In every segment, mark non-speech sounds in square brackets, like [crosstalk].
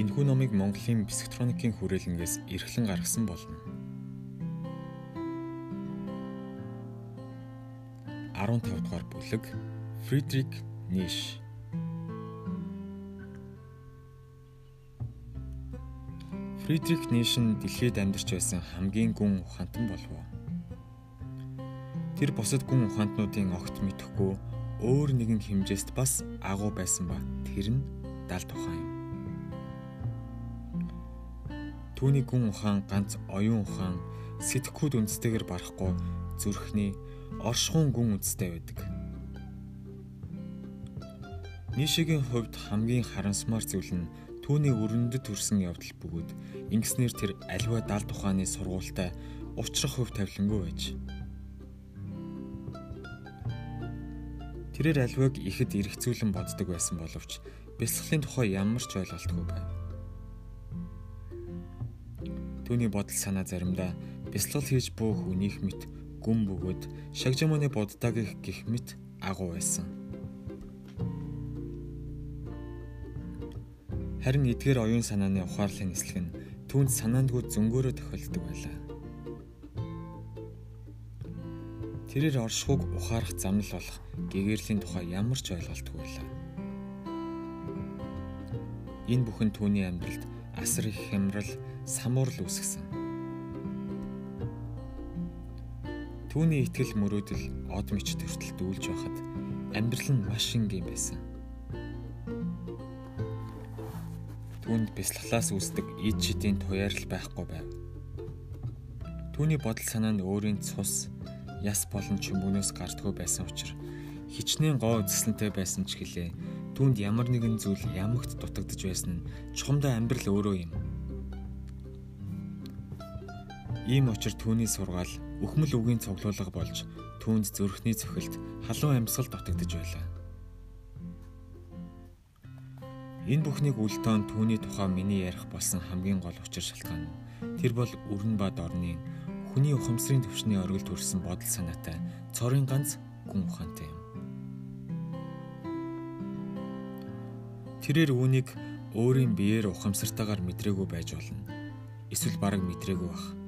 Энэхүү номыг Монголын психотроникийн хүрээлэнгээс эрхлэн гаргасан болно. 15 дугаар бүлэг Фридрих Ниш Фридрих Ниш нь дэлхийд амьдарч байсан хамгийн гүн ухаантан болов. Тэр бусад гүн ухаантнуудын огт мэдэхгүй өөр нэгэн хэмжээст бас агуу байсан ба тэр нь дал тухайн юм. Түүний гүн ухаан ганц оюун ухаан сэтгэхүйд үндэстэйгээр барахгүй зүрхний оршихуун гүн үндэстэй байдаг. Нишигийн хувьд хамгийн харамсмаар зүйл нь түүний өрнөдөд төрсэн явдал бөгөөд ингэснээр тэр аливаа далд ухааны сургуультай уучрах хөв тавилангүй байж. Тэрээр аливааг ихэд эргцүүлэн боддог байсан боловч бэлсглийн тухай ямар ч ойлголтгүй байв. Түүний бодол санаа заримдаа бясалгал хийж буй хүнийх мэт гүн бөгөөд шагжаманы буддаг гих мэт агуу байсан. Харин эдгээр оюун санааны ухаарлын нислэг нь түүнд санаандгүй зөнгөөрөө тохиолддог байлаа. Тэрээр оршихуг ухаарах замнал болох гэгэрлийн тухай ямар ч ойлголтгүй байлаа. Энэ бүхэн түүний амьдралд асар их хямрал самуурл үүсгэсэн. Түүний итгэл мөрөөдөл од мич төртөл дүүлж байхад амьдрал нь маш энгийн байсан. Түүнд бясалгалаас үүсдэг ид шидийн туяарл байхгүй байв. Түүний бодол санаа нь өөрийн цус, яс болон чимгнөөс гардггүй байсан учраас хичнээн гоо үзэсгэлэнтэй байсан ч гэлээ түүнд ямар нэгэн зүйл ямагт дутагдж байсан нь чухамдаа амьдрал өөрөө юм. Ийм учраас түүний сургаал өхмөл үгийн цуглуулга болж түүнд зүрхний цохилт халуун амьсгал дутагдж байлаа. Энэ бүхнийг үлдээн түүний тухай миний ярих болсон хамгийн гол учир шалтгаан нь тэр бол өрн ба дорны хүний ухамсарын төвшний оргил төрсэн бодол санаатай цорын ганц гүн ухаантай юм. Тэрээр үүнийг өөрийн биеэр ухамсартайгаар мэдрээгүй байж болно. Эсвэл бараг мэдрээгүй бах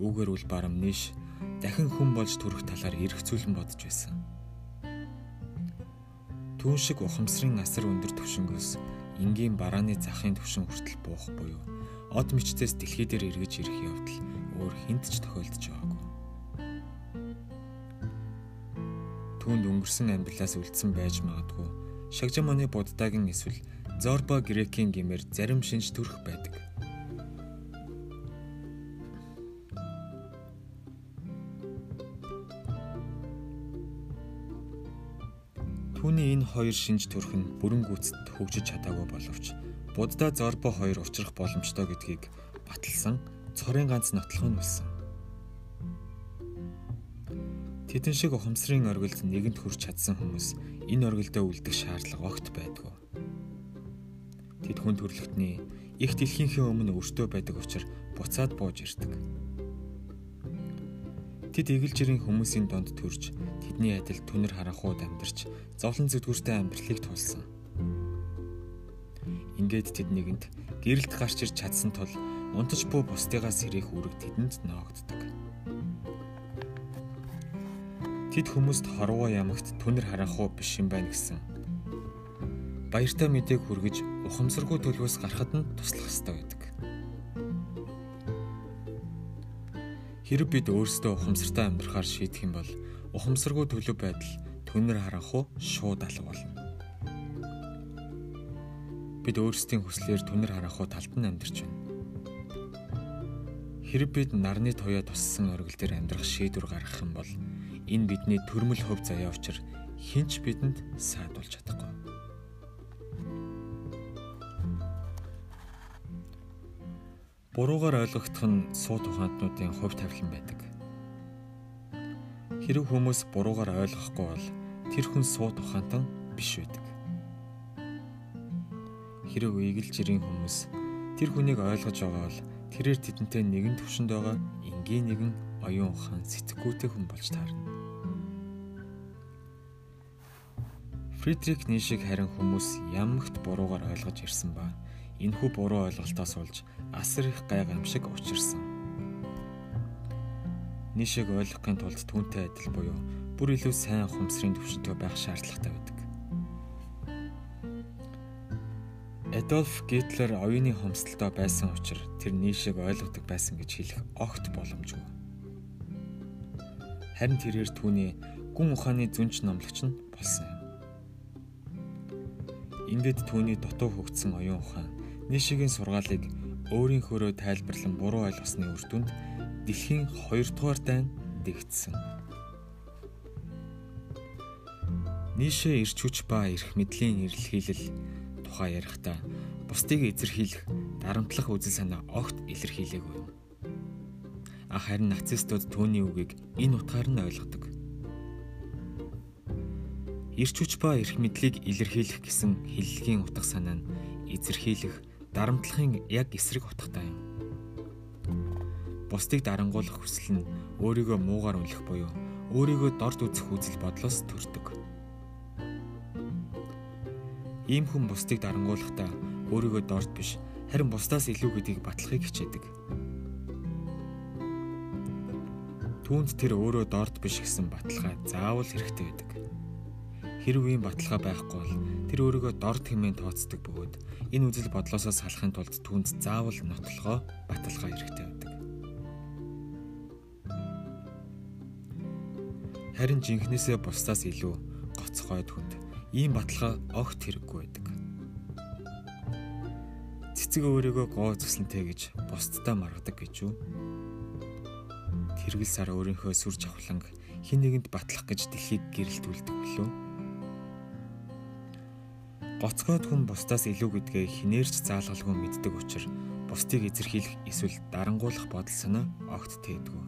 Үүгээр үл барам нийш дахин хүн болж төрөх талаар эргцүүлэн бодож байсан. Түүн шиг ухамсарын асар өндөр төвшнгөөс энгийн барааны захын төвшин хүртэл буух буюу од мичтээс дэлхий дээр эргэж ирэх явдал өөр хинт ч тохиолдож байгаагүй. Түүнд өнгөрсөн амьдралаас үлдсэн байж магадгүй Шагжаманы буддагийн эсвэл Зорба грекийн гимээр зарим шинж төрөх байдаг. Түүний энэ хоёр шинж төрх нь бүрэн гүйцэд хөгжиж чадаагүй боловч Будда Зорбо хоёр учрах боломжтой гэдгийг баталсан цорын ганц нотлох нь байсан. Тэдэн шиг ухамсарын оргилд нэгэнт хүрч чадсан хүмүүс энэ оргилдөө үлдэх шаардлага огт байдгүй. Тэд хүн төрлөختний их дэлхийнхээ өмнө өртөө байдаг учраас буцаад бууж ирдэг. Тэд эгэл жирийн хүмүүсийн донд төрж тэдний адил түнэр харанхууд амьдарч зовлон зүдгүүртэй амьдралыг тулсан. Ингээд тэд нэгэнт гэрэлт гарч ирж чадсан тул унтаж буй бусдыгаа сэрэх үүрэг тэдэнд ноогддог. Тэд хүмүүст хорвоо ямагт түнэр харанхуу биш юм байна гэсэн. Баяртай мэдээг хүргэж ухамсаргүй төлөвөөс гарахад нь туслах ёстой байдаг. Хэрэг бид өөрсдөө ухамсартай амьдрахаар шийдэх юм бол ухамсаргүй төлөв байдал түнэр харанхуу шууд алга болно. Бид өөрсдийн хүслээр түнэр харанхуу талд нь амьдарч байна. Хэрэг бид нарны туяа туссан оргил дээр амьдрах шийдвэр гаргах юм бол энэ бидний төрмөл хөв заяа учраа хинч бидэнд саадуулж чадахгүй. Буруугаар ойлгогдох нь сууд ухаантнуудын хувь тавилан байдаг. Хэрэг хүмүүс буруугаар ойлгохгүй бол тэр хүн сууд ухаантан биш байдаг. Хэрэг ийгэл жирийн хүмүүс тэр хүнийг ойлгож байгаа бол тэрээр тэдэнтэй нэгэн төвшөнд байгаа энгийн нэгэн оюун ухаан сэтгэхүйтэй хүн болж таарна. Фридрих Нишиг харин хүмүүс ямагт буруугаар ойлгож ирсэн ба энэхүү буруу ойлголтоос болж асар их гайг амшиг учирсан. Нишиг ойлгохын тулд түүнтэй адил буюу бүр илүү сайн ухамсарын төвшөнтэй байх шаардлагатай байдаг. Адольф Гитлер оюуны хомсдолтой байсан учраас тэр Нишиг ойлгодог байсан гэж хэлэх огт боломжгүй. Харин тэрээр түүний гүн ухааны зүнч номлогч нь болсон юм. Ингээд түүний дутуу хөгжсөн оюун ухаан Нишигийн сургаалыг өөрийнхөөрөө тайлбарлан буруу ойлгосны үр дүнд дэлхийн 2 дугаар дайн дэгдсэн. Нишэ ирч хүч ба эрх мэдлийн эрэлхийлэл тухай ярихдаа бусдыг эзэрхийлэх, дарамтлах үзэл санаа огт илэрхийлээгүй. Харин нацистууд түүний үгийг энэ утгаар нь ойлгодог эрч хүч ба эрх мэдлийг илэрхийлэх гэсэн хиллэгийн утга санаа нь эзэрхийлэх, дарамтлахын яг эсрэг утгатай юм. Бусдыг дарангуулах хүсэл нь өөрийгөө муугаар үлэх буюу өөрийгөө дорд үзэх үзэл бодлоос төрдөг. Ийм хүн бусдыг дарангуулахдаа өөрийгөө дорд биш харин бусдаас илүү гэдгийг батлахыг хичээдэг. Түүнд тэр өөрөө дорд биш гэсэн баталгаа заавал хэрэгтэй байдаг. Хэрв ийм баталгаа байхгүй бол тэр өөрийгөө дорд хэмээн тооцдог бөгөөд энэ үзэл бодлосоо салахын тулд түүнд заавал нотлохоо баталгаа хэрэгтэй байдаг. Харин жинхнээсээ бусдаас илүү гоцгой түнд ийм баталгаа огт хэрэггүй байдаг. Цэцэг өөрийгөө гоо зөксөнтэй гэж бусдтай маргадаг гэж юу? Тэргэл сар өөрийнхөө сүр жавхланг хин нэгэнд батлах гэж дэлхийг гэрэлтүүлдэг билүү? Гоцгойд хүн бусдаас илүү гэдгээ хинээрч заалгалгүй мэддэг учраас бусдыг эзэрхийлэх эсвэл дарангуулах бодол санаа огт тээдгүй.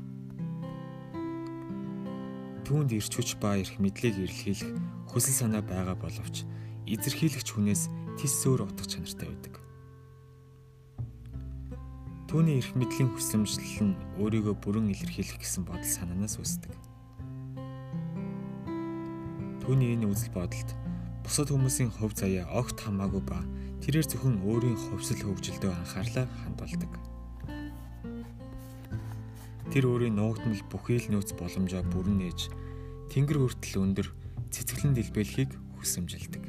Түүнд ирч хүч ба эрх мэдлийг эрэлхийлэх хүсэл санаа байгаа боловч эзэрхийлэгч хүнээс тис өөр утга чанартай байдаг. Түүний эрх мэдлийн хүсэмжлэл нь өөрийгөө бүрэн илэрхийлэх гэсэн бодол санаанаас үүсдэг. Түүний энэ үзэл бодолд бусад хүмүүсийн хувь заяа огт хамаагүй ба тэрээр зөвхөн өөрийн хувьсэл хөгжилдөө анхаарлаа хандуулдаг. Тэр өөрийн нуугдмал бүхий л нөөц боломжоо бүрэн нээж тэнгэр хүртэл өндөр цэцгэлэн дэлбэлхийг хүсэмжилдэг.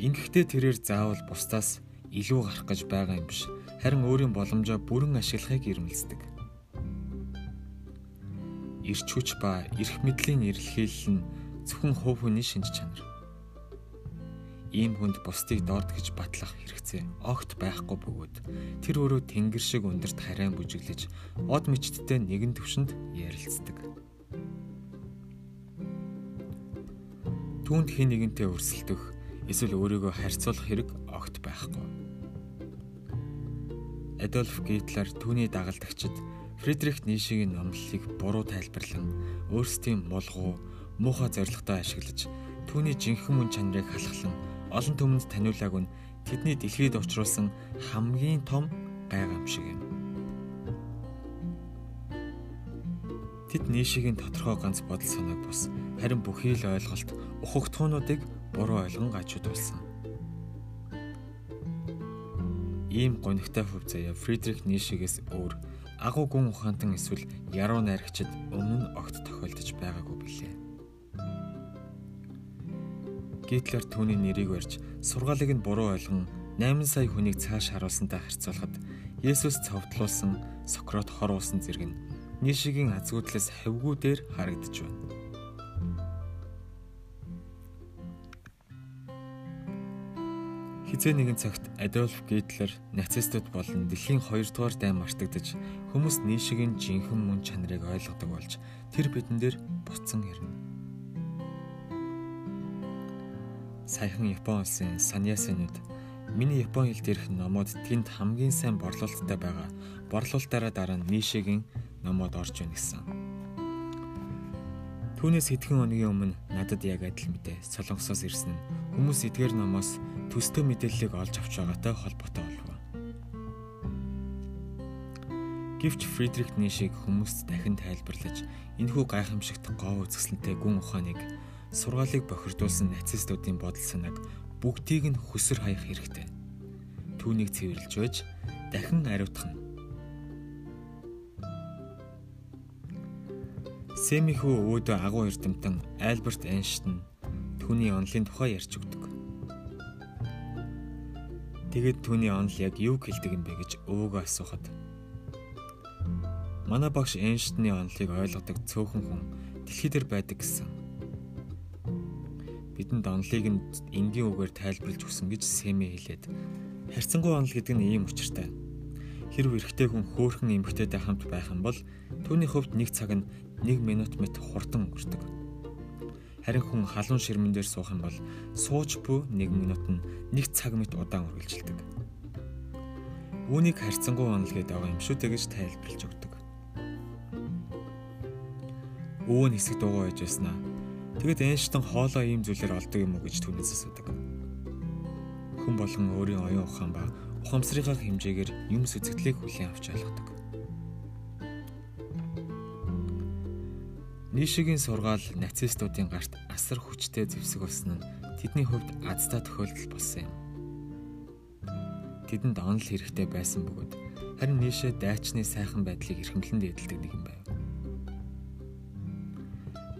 Ингэхдээ тэрээр заавал бусдаас илүү гарах гэж байгаа юм биш. Харин өөрийн боломжоо бүрэн ашиглахыг ирмэлцдэг. Ирч хүч ба эрх мэдлийн эрэлхийлэл нь зөвхөн хувь хүний шинж чанар. Ийм хүнд бусдыг дорд гэж батлах хэрэгцээ огт байхгүй бөгөөд тэр өөрөө тэнгэр шиг өндөрт харайн бүжиглэж од мичттэй нэгэн төвшөнд ярилцдаг. Түүнд хин нэгэнтэй өрсөлдөх эсвэл өөрийгөө харьцуулах хэрэг огт байхгүй. Адольф Гитлер түүний дагалдагчид Фридрих Нишигийн номлолыг буруу тайлбарлан өөрсдийн мулгуу муухай зорилготой ашиглаж түүний жинхэнэ мөн чанарыг халахлан олон түмэнд таниулааг нь тэдний дэлхийд учруулсан хамгийн том гайхам шиг юм. Тэд нийшигийн тодорхой ганц бодол санааг бус харин бүхий л ойлголт ухагтхуунуудыг буруу ойлгон гажуудулсан. Ийм гонигтай хөв заяа Фридрих Нишигээс өөр агуу гүн ухаантан эсвэл яруу найрагчид өмнө огт тохиолдож байгаагүй билээ. Гитлер түүний нэрийг барьж сургаалыг нь буруу ойлгон 8 сая хүнийг цааш харуулсантай харьцуулахад Есүс цовдлуулсан Сократ хор уусан зэрэг нь нийшигийн азгуудлаас хавгүй дээр харагдж байна. Хизээ нэгэн цагт Адольф Гитлер нацистууд болон дэлхийн 2 дугаар дайн мартагдаж хүмүүс нийшигийн жинхэнэ мөн чанарыг ойлгодог болж тэр бидэн дээр буцсан ирнэ. Саяхан Япон улсын саньясынууд миний Япон хэл дээрх номууд тэнд хамгийн сайн борлуулалттай байгаа. Борлуулалтаараа дараа нь нийшэгийн номууд орж ийн гэсэн. Түүнээс хэдхэн өдрийн өмнө надад яг адил мэдээ солонгосоос ирсэн хүмүүс эдгээр номоос төстөө мэдээллийг олж авч байгаатай холбоотой болов. Гэвч Фридрих Нишиг хүмүүст дахин тайлбарлаж энэхүү гайхамшигт гоо үзэсгэлэнтэй гүн ухааныг сургаалыг бохирдуулсан нацистуудын бодол санааг бүгдийг нь хөсөр хаях хэрэгтэй. Түүнийг цэвэрлж байж дахин ариутгах нь. Сэмихүү өөдөө агуу эрдэмтэн Альберт Эйнштейн түүний онлын тухай ярьж өгдөг. Тэгэд түүний онл яг юу хэлдэг юм бэ гэж өвөөгөө асуухад Манай багш Эйнштейний онолыг ойлгодог цөөхөн хүн дэлхий дээр байдаг гэсэн. Бидэнд онолыг нь энгийн үгээр тайлбарлаж өгсөн гэж Сэми хэлээд харьцангуй онол гэдэг нь ийм учиртай. Хэрв эрэгтэй хүн хөөхөн эмэгтэйтэй хамт байх юм бол түүний хувьд нэг цаг нь 1 минут мэт хурдан өнгөрдөг. Харин хүн халуун ширмэн дээр суух юм бол сууж буй 1 минут нь 1 цаг мэт удаан үргэлжилдэг. Үүнийг харьцангуй онол гэдэг байгаа юм шүү тэгэж тайлбарлаж өгдөг. өвөө нь хэсэг дуугаа байж байснаа. Тэгэд Эйнштейн хоолоо ийм зүйлээр олдог юм уу гэж түүнээс асуудаг. Хүн болгон өөрийн оюун ухаан ба ухамсарынхаа хэмжээгээр юм сүзэгдлийг хүлээн авч ойлгодог. Нишигийн сургаал нацистуудын гарт асар хүчтэй зэвсэг болсон нь тэдний хувьд азтай тохиолдол болсон юм. Тэдэнд онол хэрэгтэй байсан бөгөөд харин нийшээ дайчны сайхан байдлыг эрхэмлэн дээдэлдэг нэг юм байв.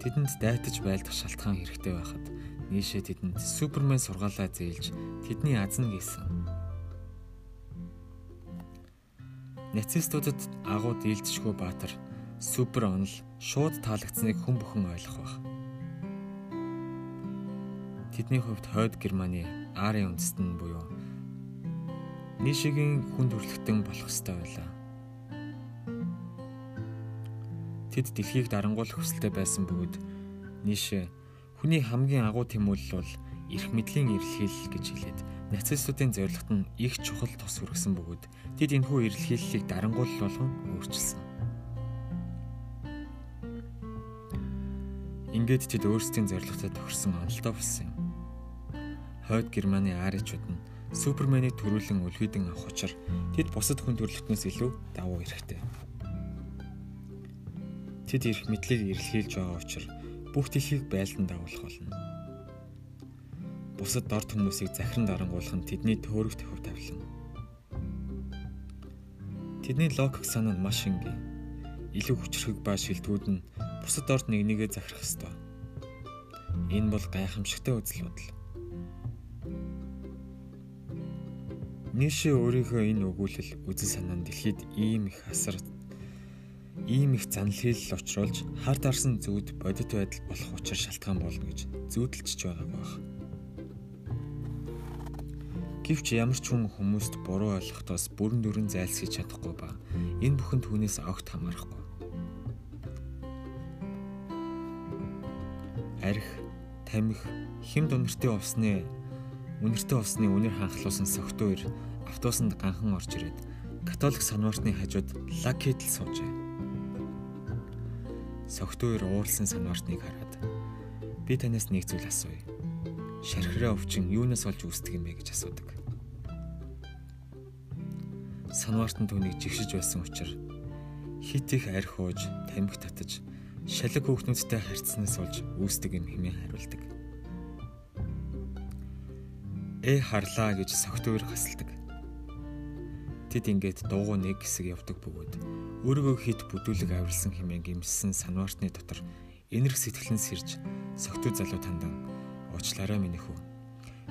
Тэдэнд дайтаж байлдах шалтгаан хэрэгтэй байхад нийшээ тэдэнд Супермен сургаалаа зээлж тэдний азна гисэн. Нацистуудад агуу дийлдэшгүй баатар супер онол шууд таалагдсныг хүн бүхэн ойлгох байх. Тэдний хувьд хойд Германы Ари үндэстэн буюу нийшигийн хүн төрөлхтөн болох ёстой байлаа. Тэд дэлхийг дарангуулах хүсэлтэй байсан бөгөөд нийш хүний хамгийн агуу тэмүүлэл бол эрх мэдлийн эрэлхийлэл гэж хэлээд нацистуудын зорилгот нь их чухал тус хүргэсэн бөгөөд тэд энэхүү эрэлхийллийг дарангуул болгон өөрчилсөн. Ингээд тэд өөрсдийн зорилготой тохирсон онолтой болсон юм. Хойд Германы аричууд нь Суперменийг төрүүлэн үлгийдэн авах учраа тэд бусад хүн төрөлхтнөөс илүү давуу эрэхтэй. Тэд эрх мэдлийг эрэлхийлж байгаа учраас бүх дэлхийг байлдан дагуулах болно. Бусад дорд хүмүүсийг захиран дарангуулах нь тэдний төөрөгт хөв тавилан. Тэдний логик санаа нь маш энгийн. Илүү хүчрхэг ба шилдэгүүд нь бусад дорд нэг нэгэ захирах ёстой. Энэ бол гайхамшигтай үзэл бодол. Нийшээ өөрийнхөө энэ өгүүлэл үзэл санаа нь дэлхийд ийм их асар ийм их занал хийлэл учруулж хар дарсан зүуд бодит байдал болох учир шалтгаан болно гэж зүүдэлчж байгааг баг. Гэвч ямар ч хүн хүмүүст буруу ойлгохдоос бүрэн дүрэн зайлсхийж чадахгүй ба энэ бүхэн түүнээс огт хамаарахгүй. Арх, тамхи, хэм дунартын усны үнэртэй усны үнэр ханхлуулсан согтуур автобусанд ганхан орж ирээд католик санвартны хажууд лакетл суужээ согтуур ууралсан санвартныг хараад би танаас нэг зүйл асууя. Шархираа өвчин юунаас олж үүсдэг юм бэ гэж асуудаг. Санварт нь түүнийг жигшиж байсан учраас хит их арх ууж, тамхи татаж, шалаг хөөхнүүдтэй харьцснаас олж үүсдэг юм хэмээн хариулдаг. Э харлаа гэж согтуур хасалдаг. Тэд ингээд дуугүй нэг хэсэг явдаг бөгөөд өөрийгөө хит бүдүүлэг авирлсан хэмээн гимссэн санвартны дотор энерх сэтгэлэн сэрж согтуу залуу тандан уучлаарай минь хүү.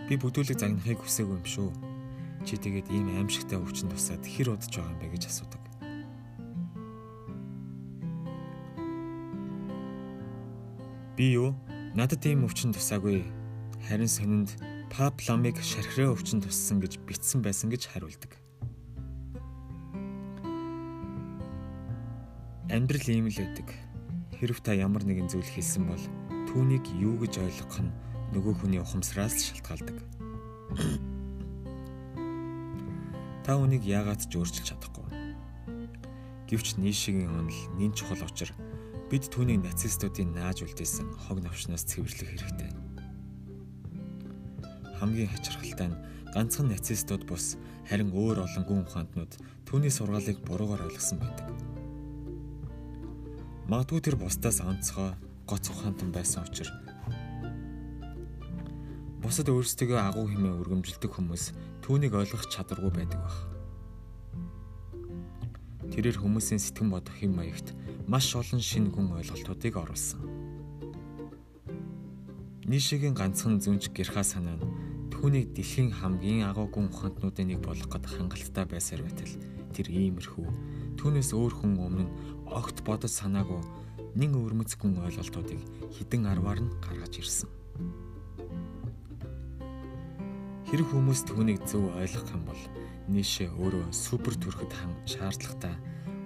Би бүдүүлэг загнахыг хүсээгүй юм шүү. Чи тэгээд ийм аимшигтай өвчин тусаад хэр удаж байгаа юм бэ гэж асуудаг. Би юу? Надад ийм өвчин тусаагүй. Харин сонинд пап ламыг шархраа өвчин туссан гэж битсэн байсан гэж хариулдаг. Амьдрал ийм л байдаг. Хэрв та ямар нэгэн зүйл хийсэн бол түүнийг юу гэж ойлгох нь нөгөө хүний ухамсараас шалтгаалдаг. [clears throat] Та үнийг яагаад ч өөрчилж чадахгүй. Гэвч нийшигийн онол нин чухал учир бид түүнийг нацистуудын нааж үлдээсэн хог навчнаас цэвэрлэх хэрэгтэй. Хамгийн хачирхалтай нь ганцхан нацистууд бус харин өөр олон гүн ухаантнууд түүний сургаалыг буруугаар ойлгосон байдаг. Магадгүй тэр бусдаас онцгой гоц ухаантан байсан учраас бусад өөрсдөө агуу хэмээн өргөмжилдэг хүмүүс түүнийг ойлгох чадваргүй байдаг баг. Тэрээр хүмүүсийн сэтгэн бодох хэм маягт маш олон шин гүн ойлголтуудыг оруулсан. Нийшигийн ганцхан зүнж гэрхаа санаа нь түүнийг дэлхийн хамгийн агуу гүн ухаантнуудын нэг болгох гээд хангалттай байсаар байтал тэр иймэрхүү түүнээс өөр хүн өмнө огт бодож санаагүй нэн өвөрмөц гүн ойлголтуудыг хідэн арваар нь гаргаж ирсэн. Хэрэг хүмүүс түүнийг зөв ойлгох юм бол нийшээ өөрөө супер төрөхөд шаардлагатай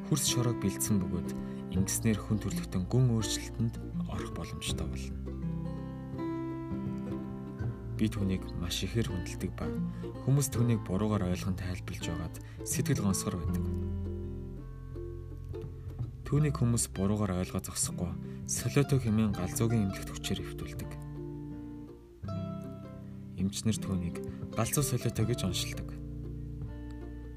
хөрс шороог бэлдсэн бөгөөд ингэснээр хүн төрлөختөн гүн өөрчлөлтөнд орох боломжтой болно. Би түүнийг маш ихээр хүндэлдэг ба хүмүүс түүнийг буруугаар ойлгон тайлбарлаж байгаад сэтгэл гонсгор байдаг. Түүнийг хүмүүс буруугаар ойлгож зогсохгүй солиотой хэмээн галзуугийн эмнэлэгт хүчээр хөвтүүлдэг. Эмчнэр түүнийг галзуу солиотой гэж оншилдог.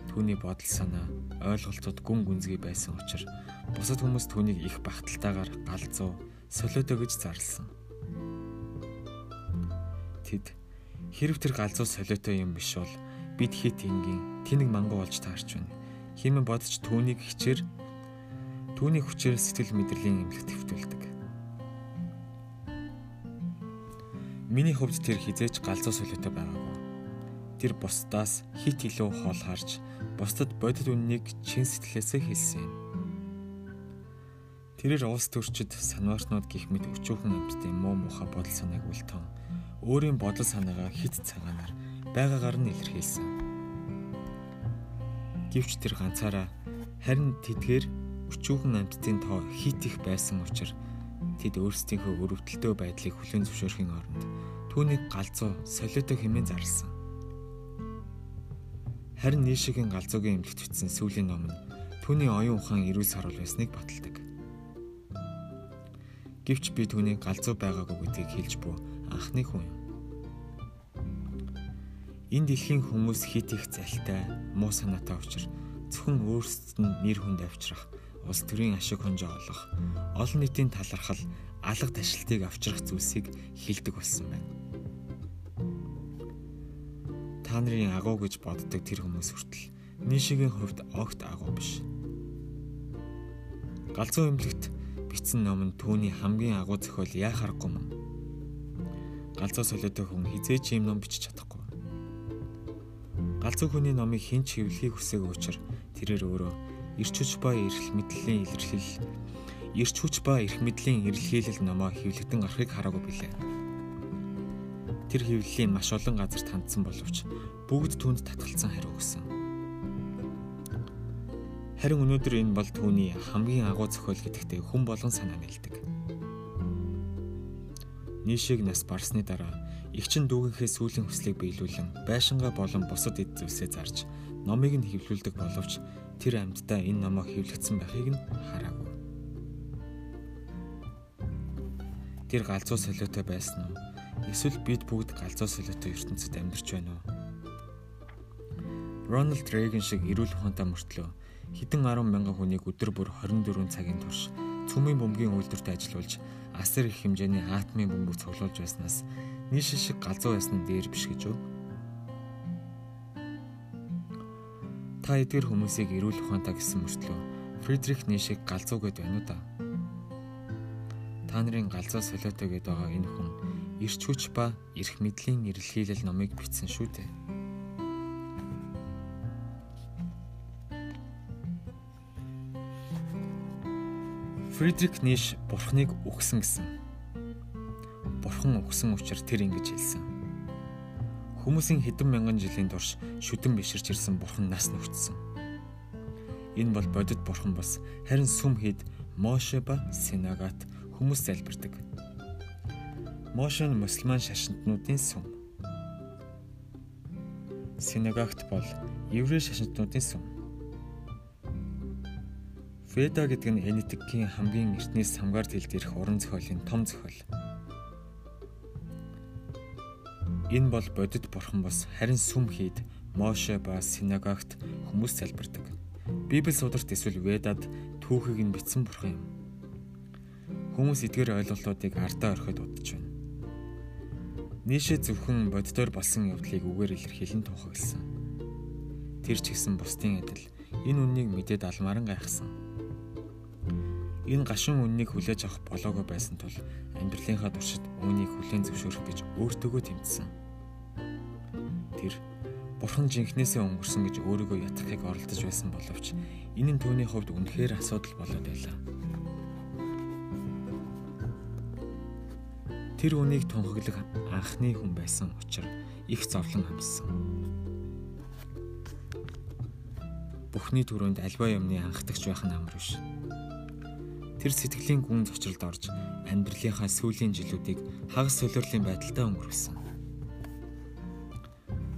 Түүний бодол санаа, ойлголтууд гүн гүнзгий байсан учраас бусад хүмүүс түүнийг их багталтайгаар галзуу, солиотой гэж зарлсан. Тэд хэрв тэр галзуу солиотой юм биш бол бид хит ингийн тэнэг мангуу болж таарч байна. Химэн бодож түүнийг хичээр түүний хүчээр сэтгэл мэдрэлийн эмнэлэгт хэвтүүлдэг. Миний хувьд тэр хизээч галзуу солиотой байгаагүй. Тэр бусдаас хит илүү хол харж, бусдад бодит үннийг чин сэтгэлээсээ хэлсэн юм. Тэрээр улс төрчид санваарнууд гих мэд өчүүхэн амьтдын муу муха бодол санааг үлтэн өөрийн бодол санаагаа хит цагаанаар байгаагаар нь илэрхийлсэн. Гэвч тэр ганцаараа харин тэдгээр өчүүхэн амьтдын тоо хит их байсан учраас тэд өөрсдийнхөө өрөвдөлтөө байдлыг хүлээн зөвшөөрхийн оронд түүнийг галзуу солиотой хэмээн зарлсан. Харин нийшигийн галзуугийн эмнэлэгт бичсэн сүүлийн ном нь түүний оюун ухаан эрүүл сарвал байсныг баталдаг. Гэвч би түүний галзуу байгаагүй гэдгийг хэлж буй анхны хүн юм. Энэ дэлхийн хүмүүс хит их залтай, муу санаатай учраас зөвхөн өөрсдөд нь нэр хүнд авчрах, улс төрийн ашиг хонжоо олох, олон нийтийн талархал, алга ташлтыг авчрах зүйлсийг хилдэг болсон байна. Та нарын агуу гэж боддог тэр хүмүүс хүртэл нийшигийн хувьд огт агуу биш. Галзуу эмнэлэгт бичсэн ном нь түүний хамгийн агуу зохиол яа харахгүй мөн. Галзуу солиотой хүн хизээч юм ном бичиж чадахгүй Галзуу хүний номыг хинч хэвлэхийг хүсээгүй учраас тэрээр өөрөө эрч хүч ба эрх мэдлийн илэрхийлэл эрч хүч ба эрх мэдлийн ирэлхийлэл номоо хэвлэгдэн гарахыг хараагүй билээ. Тэр хэвлэлийн маш олон газарт хандсан боловч бүгд түүнд татгалцсан хариу өгсөн. Харин өнөөдөр энэ бол түүний хамгийн агуу зохиол гэдэгтээ хүн болгон санаа нийлдэг. Нийшиг нас барсны дараа Игчин дүүгийнхээ сүүлийн хүслийг биелүүлэн байшингаа болон бусад эд зүйлсээ зарж номыг нь хэвлүүлдэг боловч тэр амьтдаа энэ номоо хэвлэгдсэн байхыг нь хараагүй. Тэр галзуу солиотой байсан уу? Эсвэл бид бүгд галзуу солиотой ертөнцид амьдарч байна уу? Рональд Рейган шиг эрүүл ухаантай мөртлөө хэдэн 10 мянган хүнийг өдөр бүр 24 цагийн турш цөмийн бөмбөгийн үйлдвэрт ажиллуулж асар их хэмжээний атомын бөмбөг цуглуулж байснаас нийш шиг галзуу байсан дээр биш гэж үү? Та эдгээр хүмүүсийг эрүүл ухаантай гэсэн мөртлөө Фридрих Нишиг галзуу гэд байна уу да? Та нарын галзуу солиотой гэд байгаа энэ хүн эрч хүч ба эрх мэдлийн эрэлхийлэл номыг бичсэн шүү дээ. Фридрих Ниш бурхныг үгсэн гэсэн бурхан өгсөн учраас тэр ингэж хэлсэн. Хүмүүсийн хэдэн мянган жилийн турш шүдэн биширч ирсэн бурхан нас нүхтсэн. Энэ бол бодит бурхан бас харин сүм хэд Моше ба Синагат хүмүүс залбирдаг. Моше нь мусульман шашинтнуудын сүм. Синагагт бол еврей шашинтнуудын сүм. Веда гэдэг нь энэтикийн хамгийн эртнээс хамгаар тэлд ирэх уран зохиолын том зохиол. Энэ бол бодит бурхан бос харин сүм хийд Моше ба синагогт хүмүүс залбирдаг. Библи сударт эсвэл Ведад түүхийг нь бичсэн бурхан юм. Хүмүүс эдгээр ойлголтуудыг ардаа орхиод удаж байна. Нийшээ зөвхөн боддоор болсон явдлыг үгээр илэрхийлэн тунхагласан. Тэр ч гэсэн бусдын адил энэ үннийг мэдээд алмааран гайхсан. Энэ гашуун үннийг хүлээж авах болоогүй байсан тул амьдралынхаа туршид үүнийг хүлээн зөвшөөрөх гэж өөртөөгөө тэмцсэн. Тэр Бурхан жинхнээсээ өнгөрсөн гэж өөрийгөө ятгахыг оролдож байсан боловч энэ нь түүний хувьд үнэхээр асуудал болоод байлаа. Тэр үнийг тунхаглах анхны хүн байсан учраас их зовлон амьссан. Бүхний төрөнд альва юмны анхдагч байх нь амар биш. Тэр сэтгэлийн гүн зочролд орж амьдралынхаа сүүлийн жилүүдийг хагас солиорлын байдалтай өнгөрүүлсэн.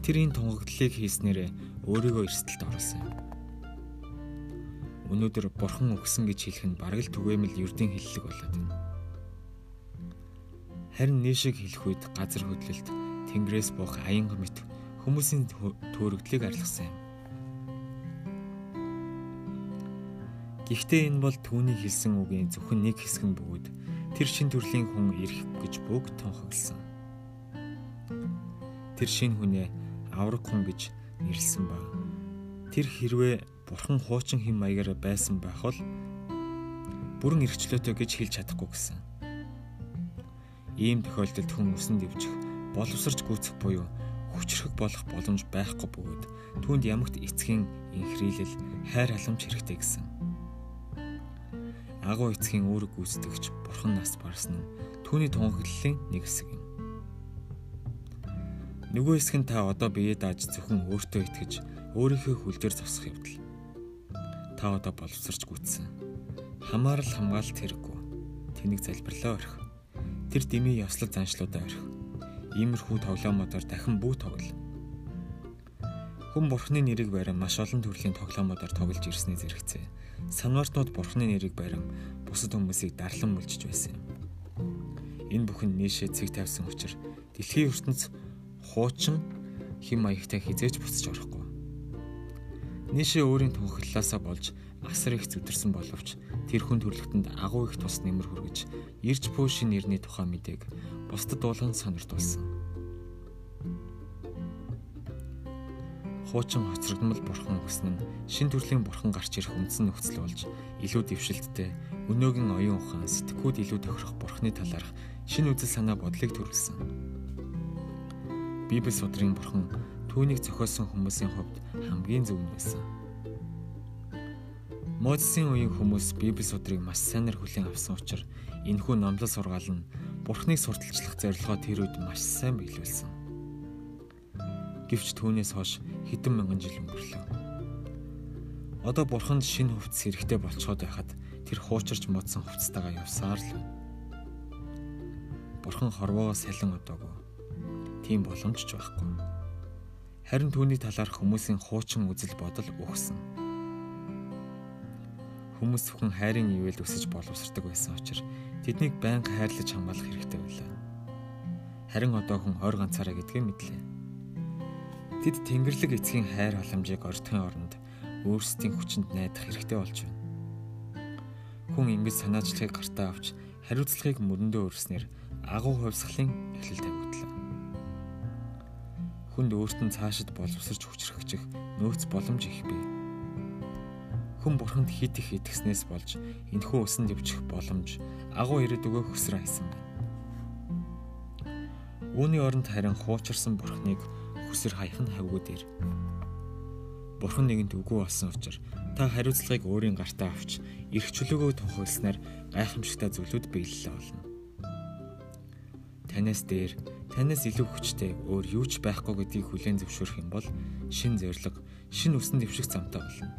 Тэр энэ тунгаглалыг хийснээрээ өөрийгөө эрсдэлд оруулсан юм. Өнөөдөр бурхан өгсөн гэж хэлэх нь бараг л түгээмэл ердийн хэллэг болоод байна. Харин нийшиг хэлэх үед газар хөдлөлт, тэнгэрээс буух аян мэт хүмүүсийн төөрөгдлийг арилгасан юм. Гэхдээ энэ бол түүний хэлсэн үгийн зөвхөн нэг хэсэг нь бөгөөд тэр шин төрлийн хүн ирэх гэж бүгд тунхагласан. Тэр шин хүнээ авраг хүн гэж нэрлсэн ба тэр хэрвээ бурхан хуучин хэм маягаараа байсан байх бол бүрэн эрхчлөөтэй гэж хэлж чадахгүй гэсэн. Ийм тохиолдолд хүн өсөн дэвжих, боловсрч гүйцэх буюу хүчрэх болох боломж байхгүй бөгөөд түүнд ямагт эцгийн инхрийлэл, хайр халамж хэрэгтэй гэсэн. Агуу эцгийн үүрэг гүйцэтгэгч бурхан нас барсан нь түүний тунхаглалын нэг хэсэг юм. Нөгөө хэсэг нь та одоо биеэ дааж зөвхөн өөртөө итгэж өөрийнхөө хүлдээр зогсох явдал. Та одоо боловсрч гүйтсэн. Хамаарал хамгаалалт хэрэггүй. Тэнийг залбирлаа орхи. Тэр дими ёслол заншлуудаа орхи. Иймэрхүү тоглоомодоор дахин бүү тоглол. Хүн бурхны нэрийг барин маш олон төрлийн тоглоомодоор тоглож ирсний зэрэгцээ. Санвартнууд бурхны нэрийг барин бусад хүмүүсийг дарлан мөлжиж байсан юм. Энэ бүхэн нийшээ цэг тавьсан учраас дэлхийн ертөнц хуучин хим маягтай хизээж буцаж орохгүй. Нийшээ өөрийн тунхаглалаасаа болж асар их зүдэрсэн боловч тэр хүн төрлөختөнд агуу их тус нэмэр хүргэж ирж шин нэрний тухай мэдээг бусдад дуулан сониртуулсан. Хуучин хоцрогдмол бурхан өгсөн нь шин төрлийн бурхан гарч ирэх үндсэн нөхцөл болж илүү дэвшилттэй өнөөгийн оюун ухаан сэтгхүүд илүү тохирох бурханы талаарх шин үзэл санаа бодлыг төрүүлсэн. Библи судрын бурхан түүнийг зохиосон хүмүүсийн хувьд хамгийн зөв нь байсан. Мозесийн үеийн хүмүүс Библи судрыг маш сайнаар хүлээн авсан учраас энэхүү номлол сургаал нь Бурхныг сурталчлах зорилгоо тэр үед маш сайн биелүүлсэн. Гэвч түүнээс хойш хэдэн мянган жил өнгөрлөө. Одоо Бурханд шинэ хувцас хэрэгтэй болцоод байхад тэр хуучирч модсон хувцастайгаа явсаар л. Бурхан хорвоо салин одоогүй тийм боломж ч байхгүй. Харин түүний талаарх хүмүүсийн хуучин үзэл бодол өгсөн. Хүмүүс зөвхөн хайрын ивэл өсөж боловсрдаг байсан учраас тэднийг байнга хайрлаж хамгаалах хэрэгтэй байлаа. Харин одоо хүн хойр ганцаараа гэдгийг мэдлээ. Тэд Тэнгэрлэг эцгийн хайр халамжийг ордохын оронд өөрсдийн хүчинд найдах хэрэгтэй болж байна. Хүн ингэж санаачлагыг гартаа авч хариуцлагыг мөрөндөө өрснөр агуу хувьсгалын эхлэл тавигдлаа хүнд өөрт нь цаашид боловсрч хүчрхэгжих нөөц боломж их бий. Хүн бурханд хит их итгэснээс болж энэхүү усан дэвчих боломж агуу ирээд өгөх хөсрөө хайсан байна. Үүний оронд харин хуучирсан бурхныг хүсэр хаях нь хавгүй дээр. Бурхан нэгэнт үгүй болсон учраас та хариуцлагыг өөрийн гартаа авч эрх чөлөөгөө тунхагласнаар гайхамшигтай зүйлүүд биелэлээ олно. Танаас дээр танаас илүү хүчтэй өөр юу ч байхгүй гэдгийг хүлээн зөвшөөрөх юм бол шин зориг, шин үсэн дэвших замтай болно.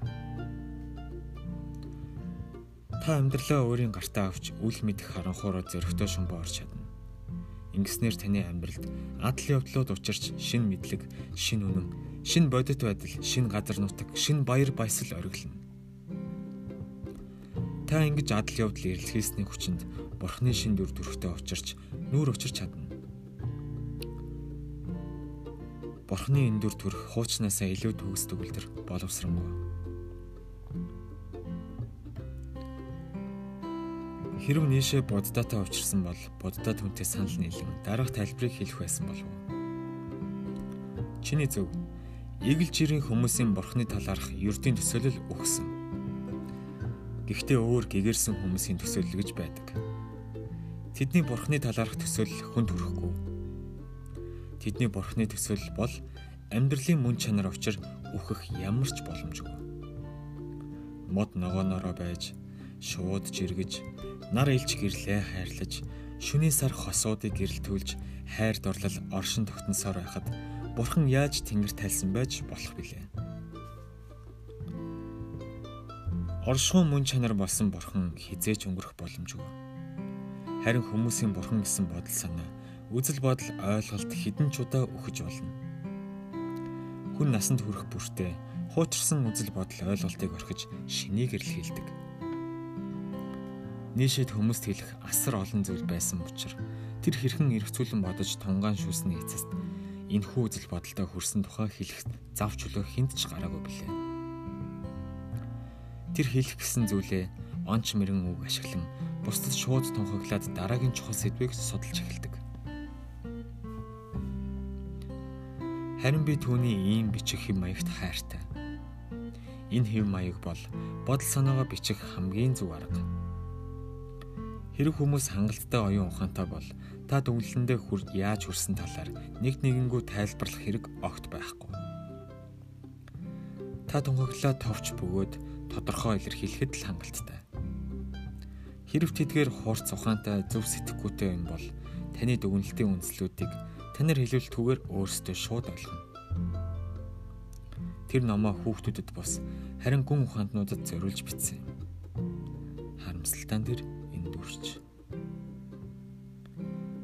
Та амьдралаа өөрийн гартаа авч үл мэдэх харанхуураа зөрөгтэй шумбаа орч чадна. Ингэснээр таны амьдралд адал явдлууд учирч шин мэдлэг, шин үнэн, шин бодит байдал, шин газар нутаг, шин баяр баясгал ориглоно. Та ингэж адал явдал эрэлхийсний хүчинд Бурхны шин дүр төрхтэй учирч нүүр учирч чадна. Бурхны эндүр төрөх хуучнаасаа илүү төгс төгөлдөр боловсронгүй. Хэрв нийшээ буддаатай уулзсан бол буддаа түнтэй санал нийлэн дараах тайлбарыг хэлэх байсан болов. Чиний зөв. Игэл жирийн хүмүүсийн бурхны талаарх ердийн төсөөлөл өгсөн. Гэхдээ өөр гэгэрсэн хүмүүсийн төсөөлөл гэж байдаг. Тэдний бурхны талаарх төсөөлөл хүнд хүрэхгүй. Тэдний бурхны төсөөлөл бол амьдралын мөн чанар учир үхэх ямар ч боломжгүй. Мод ногоонороо байж, шууд жиргэж, нар илж гэрлээ хайрлаж, шүний сар хосуудыг гэрэлтүүлж, хайр дурлал оршин тогтносоор байхад бурхан яаж тэнгэр тайлсан байж болох билээ. Оршихуун мөн чанар болсон бурхан хизээч өнгөрөх боломжгүй. Харин хүмүүсийн бурхан гэсэн бодол санаа, үзэл бодол ойлголт хідэн ч удаа өгөж болно. Хүн насанд хүрэх бүртээ хуучирсан үзэл бодол ойлголтыг орхиж шинийг эрэлхийлдэг. Нийшэд хүмүүст хэлэх асар олон зүйл байсан учраас тэр хэрхэн эргцүүлэн бодож тунгаан шүүсний эцэст энэхүү үзэл бодолтой хүрсэн тухай хэлэх зав чөлөө хинт ч гараагүй билээ. Тэр хэлэх гэсэн зүйлээ онч мэрэн үг ашиглан бусдад шууд тунхаглаад дараагийн чухал сэдвийг судалж эхэлдэг. Харин би түүний ийм бичих хэм маягт хайртай. Энэ хэм маяг бол бодол санаагаа бичих хамгийн зөв арга. Хэрэг хүмүүс хангалттай оюун ухаантай бол та дүнлэндээ хүр яаж хүрсэн талаар нэг нэгэнгүү тайлбарлах хэрэг огт байхгүй. Та тунхаглаа товч бөгөөд тодорхой илэрхийлэхэд л хангалттай. Хэрв тэдгээр хуурц ухаантай зөв сэтгэхүйтэй юм бол таны дүгнэлтийн үндслүүдийг танаар хэлүүлэлтгүйгээр өөрсдөө шууд ойлгоно. Тэр номоо хүүхдүүдэд бос харин гүн ухаантнуудад зориулж бичсэн. Харамсалтай нь дүрч.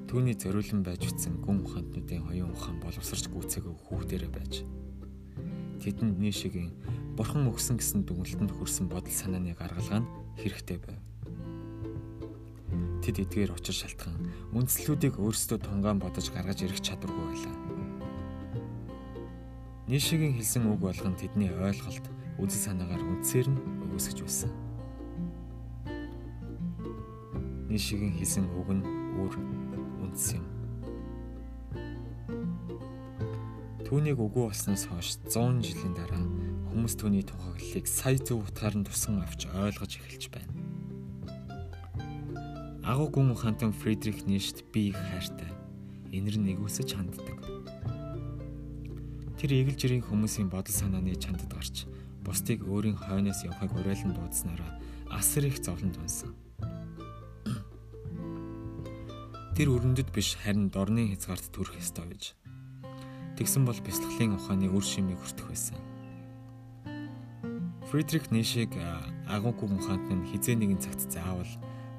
Түүний зориулан байж утсан гүн ухаантнуудын хоёрын ухаан боловсрч гүйцээгөө хүүхдэрэ байж тэдэнд нийшигийн бурхан өгсөн гэсэн дүгнэлтэнд хүрсэн бодол санааны гаргалгаа нь хэрэгтэй байв. Тэд эдгээр учир шалтгаан үндслүүдийг өөрсдөө тунгаан бодож гаргаж ирэх чадваргүй байлаа. Нийшигийн хэлсэн үг болгон тэдний ойлголт, үзэл санаагаар үндсээр нь өгөөсгөж байсан. Нийшигийн хэлсэн үг нь өөр үндс юм. Түүнийг үгүй болсноос хойш 100 жилийн дараа хүмүүс түүний тухаглалыг сая зөв утгаар нь тусган авч ойлгож эхэлж байна. Агуу гүн ухаантан Фридрих Ницшт би их хайртай. Энэр нэгүсэж ханддаг. Тэр эгэл жирийн хүмүүсийн бодол санааны чандад гарч бусдыг өөрийн хойноос явахыг уриалан дуудснараа асар их зовлон тунсан. Тэр өрөндөд биш харин дорны хязгаарт төрөх ёстой гэж Тэгсэн бол бяцлаглалын ухааны үр шимийг хүртэх байсан. Фридрих Ницшег агуугүй ухаанд нь хизээ нэгэн цагт заавал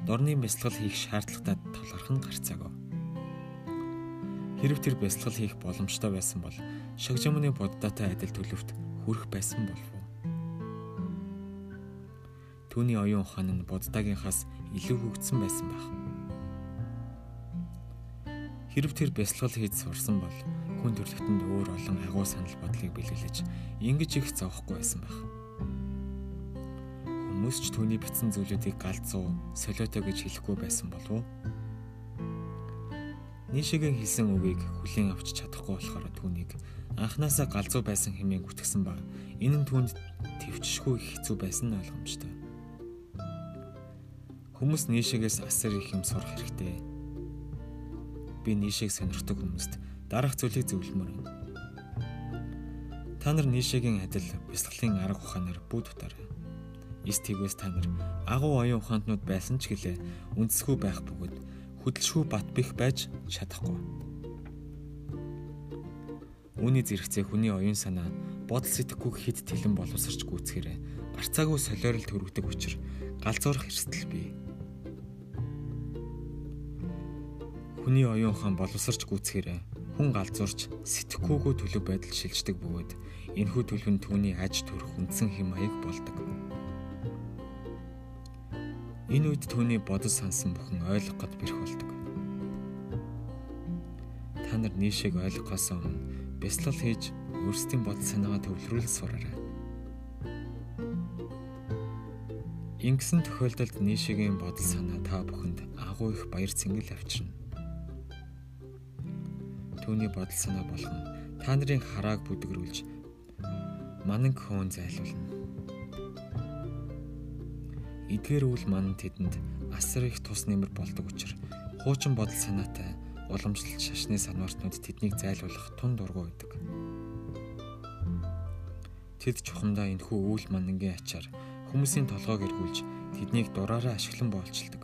дорны бяцлал хийх шаардлагатай толгорхон гарцаагүй. Хэрв тэр бяцлал хийх боломжтой байсан бол шагжамны боддоотой адил төлөвт хүрэх байсан болов уу? Түүний оюун ухаан нь буддагийнхаас илүү хөгжсөн байсан байх. Хэрв тэр бяцлал хийж сурсан бол хүн төрлөختөнд өөр олон агуу санал бодлыг бэлгэлж ингэж их зовхгүй байсан байх. Хүмүүс ч түүний бичсэн зүйлүүдийг галзуу, солиотой гэж хэлэхгүй байсан болов уу? Нийшигийн хэлсэн үгийг хүлийн авч чадахгүй болохоор түүнийг анханасаа галзуу байсан хэмээн гүтгсэн ба энэ нь түүнд төвчшгүй хэцүү байсан нь ойлгомжтой. Хүмүүс нийшигээс асар их юм сурах хэрэгтэй. Би нийшиг сонирхдаг хүмүүст дараах зүйлийг зөвлөмөр байна. Та нар нийшээгийн адил бясалгалын арга ухаанаар бүд утаарай. Эс тэгвэс та нар агуу оюун ухаантнууд байсан ч гэлээ үндэсгүй байх бөгөөд хөдөлшгүй бат бих байж чадахгүй. Үүний зэрэгцээ хүний оюун санаа бодол сэтгэхүйг хэд тэлэн боловсрч гүйцгээрээ гарцаагүй солиорол төрөгдөг учраас галзуурах эрсдэл бий. Хүний оюун ухаан боловсрч гүйцгээрээ хүн галзуурч сэтгэхүйгөө төлөв байдал шилждэг бөгөөд энэхүү төлөв нь түүний аж төрөх үндсэн хэм маяг болдог. Энэ үед түүний бодол сансан бүхэн ойлгох гад бэрх болдог. Та нар нийшээг ойлгохоос өмнө бяцлал хийж өөрсдийн бодол санаагаа төвлөрүүл сураарай. Ингэсэн тохиолдолд нийшэгийн бодол санаа та бүхэнд агуу их баяр цэнгэл авчирна. Түүний бодол санаа болгон та нарын харааг бүдгэрүүлж мананг хөөн зайлуулна. Эдгээр үйл ман тэдэнд асар их тус нэмэр болдог учраас хуучин бодол санаатай уламжлалт шашны санвартнууд тэднийг зайлуулах тун дургу байдаг. Тэд чухамдаа энэхүү үйл манангийн ачаар хүмүүсийн толгойг эргүүлж тэднийг дураараа ашиглан боолчилдог.